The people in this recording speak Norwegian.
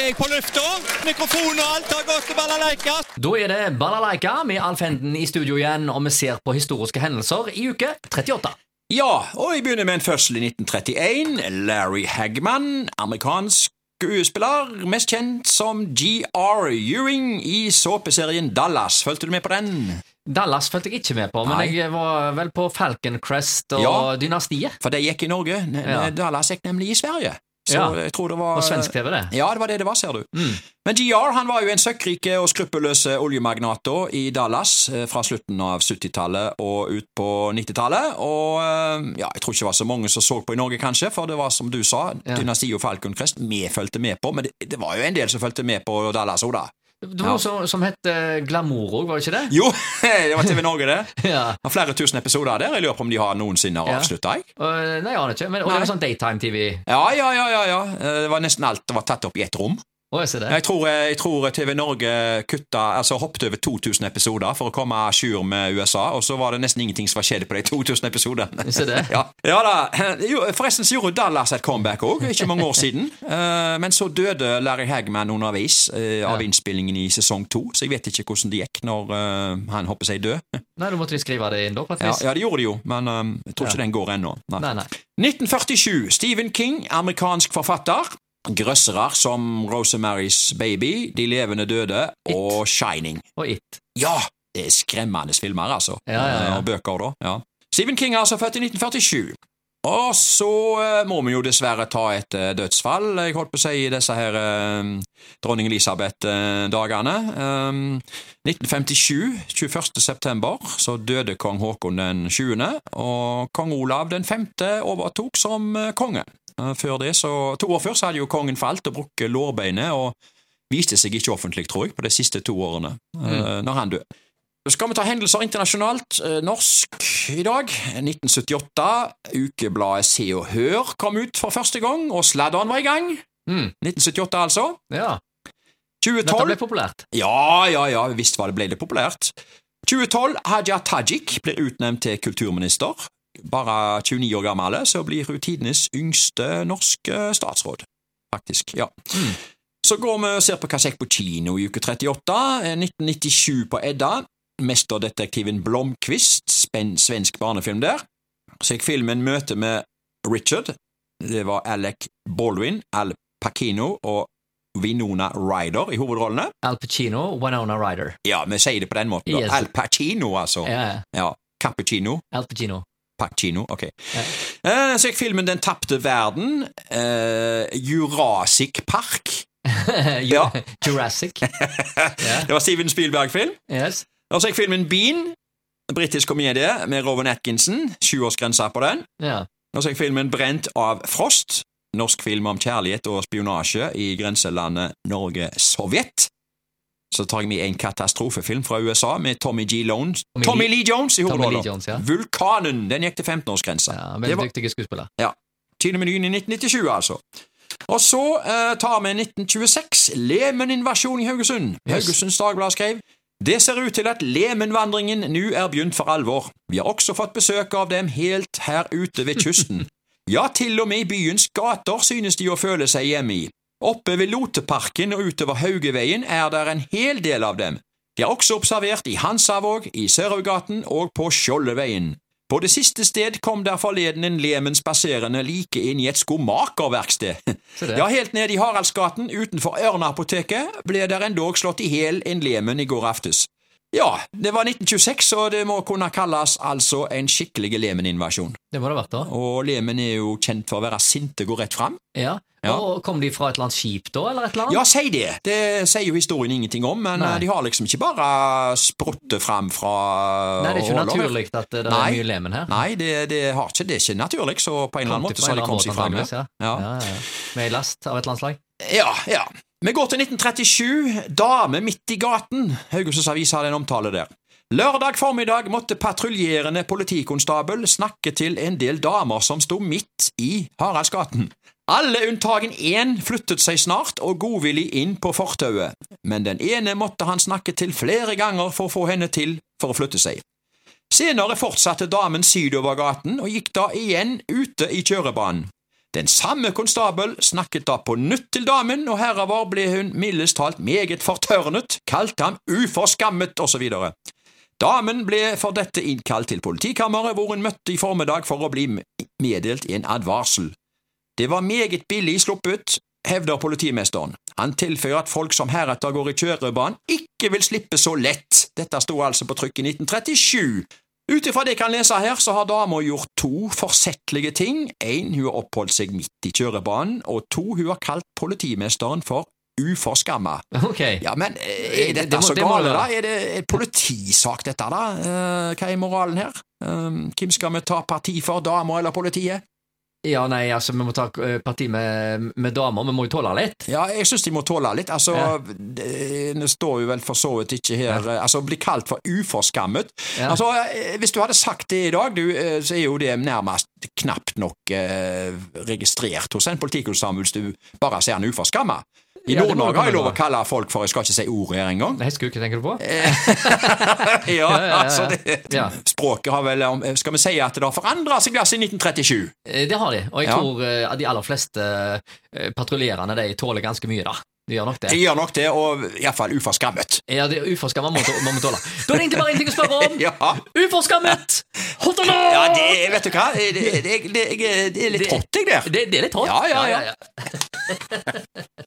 er jeg på lufta. Mikrofon og alt har gått til balalaika. Da er det Balalaika med Alf Henden i studio igjen, og vi ser på historiske hendelser i uke 38. Ja, og jeg begynner med en fødsel i 1931. Larry Hagman, amerikansk skuespiller, mest kjent som G.R. Ewing i såpeserien Dallas. Fulgte du med på den? Dallas fulgte jeg ikke med på, men Nei. jeg var vel på Falcon Crest og Ja. Dynastiet. For det gikk i Norge. N- Ja. Dallas gikk nemlig i Sverige. Så Ja. jeg tror det var Og svensk-TV, det. Ja, det var det det var, ser du. Mm. Men GR han var jo en søkkrike og skruppelløs oljemagnat i Dallas eh, fra slutten av 70-tallet og ut på 90-tallet. Og eh, ja, jeg tror ikke det var så mange som så på i Norge, kanskje, for det var som du sa, Ja. Dynasti og Falcon Crest, vi fulgte med på, men det, det var jo en del som fulgte med på Dallas òg, da. Det var noe som, som het eh, Glamour òg, var det ikke det? Jo, det var TV Norge, det. Ja. Var flere tusen episoder der. Jeg lurer på om de har noensinne Ja. avslutta, jeg. Og, nei, jeg aner ikke. Men, og det var sånn daytime-TV. Ja, ja, ja, ja, ja. Eh, Det var nesten alt det var tatt opp i ett rom. Jeg. Jeg tror, jeg tror TV Norge kutta, altså hoppet over 2000 episoder for å komme à jour med USA, og så var det nesten ingenting som var skjedd på de 2000 episodene. Ja, ja da. Forresten så gjorde Dallas et comeback òg, ikke mange år siden. Eh, Men så døde Larry Hagman underveis eh, av innspillingen i sesong to, så jeg vet ikke hvordan det gikk når eh, han hopper seg død. Nei, Da måtte de skrive det inn, da, Ja, ja, det gjorde de jo, men eh, jeg tror ikke Ja. den går ennå. Nei. Nei, nei. 1947. Stephen King, amerikansk forfatter. Grøssere som Rosemary's Baby, De levende døde og Shining. Og It. Ja, det er skremmende filmer, altså. Ja, ja, ja. Og bøker, da. Ja. Stephen King er altså født i 1947. Og så eh, må vi jo dessverre ta et eh, dødsfall, jeg holdt på å si, i disse her eh, dronning Elisabeth-dagene. Um, 1957, 21. september, så døde kong Haakon den 20., og kong Olav den 5. overtok som konge. Før det, så, To år før så hadde jo kongen falt og brukket lårbeinet, og viste seg ikke offentlig, tror jeg, på de siste to årene, mm. når han døde. Så skal vi ta hendelser internasjonalt. Eh, Norsk i dag. 1978. Ukebladet Se og Hør kom ut for første gang, og sladderen var i gang. Mm. 1978, altså. Ja. 2012 Dette ble populært. Ja, ja, ja, visst var det ble det populært. 2012. Haja Tajik blir utnevnt til kulturminister. Bare 29 år gammel, så blir hun tidenes yngste norske statsråd. Faktisk, ja. Så går vi og ser på som på kino i uke 38. eh, 1997 på Edda. Mesterdetektiven Blomkvist, svensk barnefilm der. Så gikk filmen Møte med Richard. Det var Alec Baldwin, Al Pacino og Winona Ryder i hovedrollene. Al Pacino, Winona Ryder. Ja, vi sier det på den måten. Yes. Al Pacino, altså. Yeah. ja. Cappuccino. Al Pacino. Pacino, ok. Yeah. Så gikk filmen Den tapte verden. Uh, Jurassic Park. Ja. Jurassic. Det var Steven Spielberg-film. Yes. Og så gikk filmen Bean. En britisk komedie med Rowan Atkinson. Sjuårsgrensa på den. Ja. Og så gikk filmen Brent av Frost. Norsk film om kjærlighet og spionasje i grenselandet Norge-Sovjet. Så tar jeg med en katastrofefilm fra USA med Tommy G. Lones. Tommy Tommy Lee- Lee Jones i hovedrollen. Ja. Vulkanen. Den gikk til 15-årsgrense. ja veldig var- dyktige skuespiller. Ja. Kinemenyen i 1997, altså. Og så eh, tar vi 1926. Lemen-invasjon i Haugesund. Yes. Haugesunds Dagblad skrev det ser ut til at Lemen-vandringen nå er begynt for alvor. Vi har også fått besøk av dem helt her ute ved kysten. Ja, til og med i byens gater synes de å føle seg hjemme i. Oppe ved Loteparken og utover Haugeveien er der en hel del av dem. De er også observert i Hansavåg, i Sørøygaten og på Skjoldeveien. På det siste sted kom der forleden en lemen spaserende like inn i et skomakerverksted. Ja, helt ned i Haraldsgaten utenfor Ørneapoteket ble der endog slått i hjel en lemen i går aftes. Ja, det var 1926, og det må kunne kalles altså en skikkelig lemeninvasjon. Det må det ha vært, da. Og lemen er jo kjent for å være sinte, gå rett fram. Ja. Ja. Og Kom de fra et eller annet skip, da, eller et eller annet? Ja, si det! Det sier jo historien ingenting om, men Nei. eh, de har liksom ikke bare spruttet fram fra Nei, det er ikke naturlig at det Nei. er mye lemen her. Nei, det, det, har ikke, det er ikke naturlig, så på en eller annen måte så har de kommet seg fram. Ja. Ja, ja, ja. Med ei last av et eller annet slag? Ja, ja. Vi går til 1937. Dame midt i gaten. Haugesunds Avis har en omtale der. Lørdag formiddag måtte patruljerende politikonstabel snakke til en del damer som sto midt i Haraldsgaten. Alle unntagen én flyttet seg snart og godvillig inn på fortauet, men den ene måtte han snakke til flere ganger for å få henne til for å flytte seg. Senere fortsatte damen sydover gaten og gikk da igjen ute i kjørebanen. Den samme konstabel snakket da på nytt til damen, og herover ble hun mildest talt meget fortørnet, kalte ham uforskammet osv. Damen ble for dette innkalt til politikammeret, hvor hun møtte i formiddag for å bli meddelt en advarsel. Det var meget billig sluppet, hevder politimesteren. Han tilføyer at folk som heretter går i kjørebanen, ikke vil slippe så lett. Dette sto altså på trykk i 1937. Ut ifra det jeg kan lese her, så har dama gjort to forsettlige ting. En, hun har oppholdt seg midt i kjørebanen, og to, hun har kalt politimesteren for uforskamma. Ok. Ja, men eh, er Det- dette det må- så det gale, da? Er det en politisak, dette, da? Eh, hva er moralen her? Eh, hvem skal vi ta parti for, dama eller politiet? Ja, nei, altså, vi må ta eh, parti med, med damer. Vi må jo tåle litt. Ja, jeg syns de må tåle litt. Altså, Ja. det, står jo vel for så vidt ikke her ja. Altså, bli kalt for uforskammet. Ja. Altså, eh, Hvis du hadde sagt det i dag, du, eh, så er jo det nærmest knapt nok eh, registrert hos en politikonstabel hvis du bare ser han uforskamma. I Ja, Nord-Norge har jeg lov å kalle folk for Jeg skal ikke si ordet her engang. Hestekuke, tenker du på? ja, altså det, Ja. Språket har vel Skal vi si at det har forandra seg siden 1937? Eh, Det har de, og jeg tror eh, at de aller fleste eh, patruljerende de tåler ganske mye, da. De gjør nok det. De gjør nok det, og iallfall uforskammet. Ja, det er uforskammet må, vi tåle. Da er det egentlig bare én ting å spørre om! Ja. Uforskammet! Hot or not? ja, det Vet du hva? Det, det, det, det, er litt hot, jeg, der. Det, det er litt hot. Ja, ja, ja.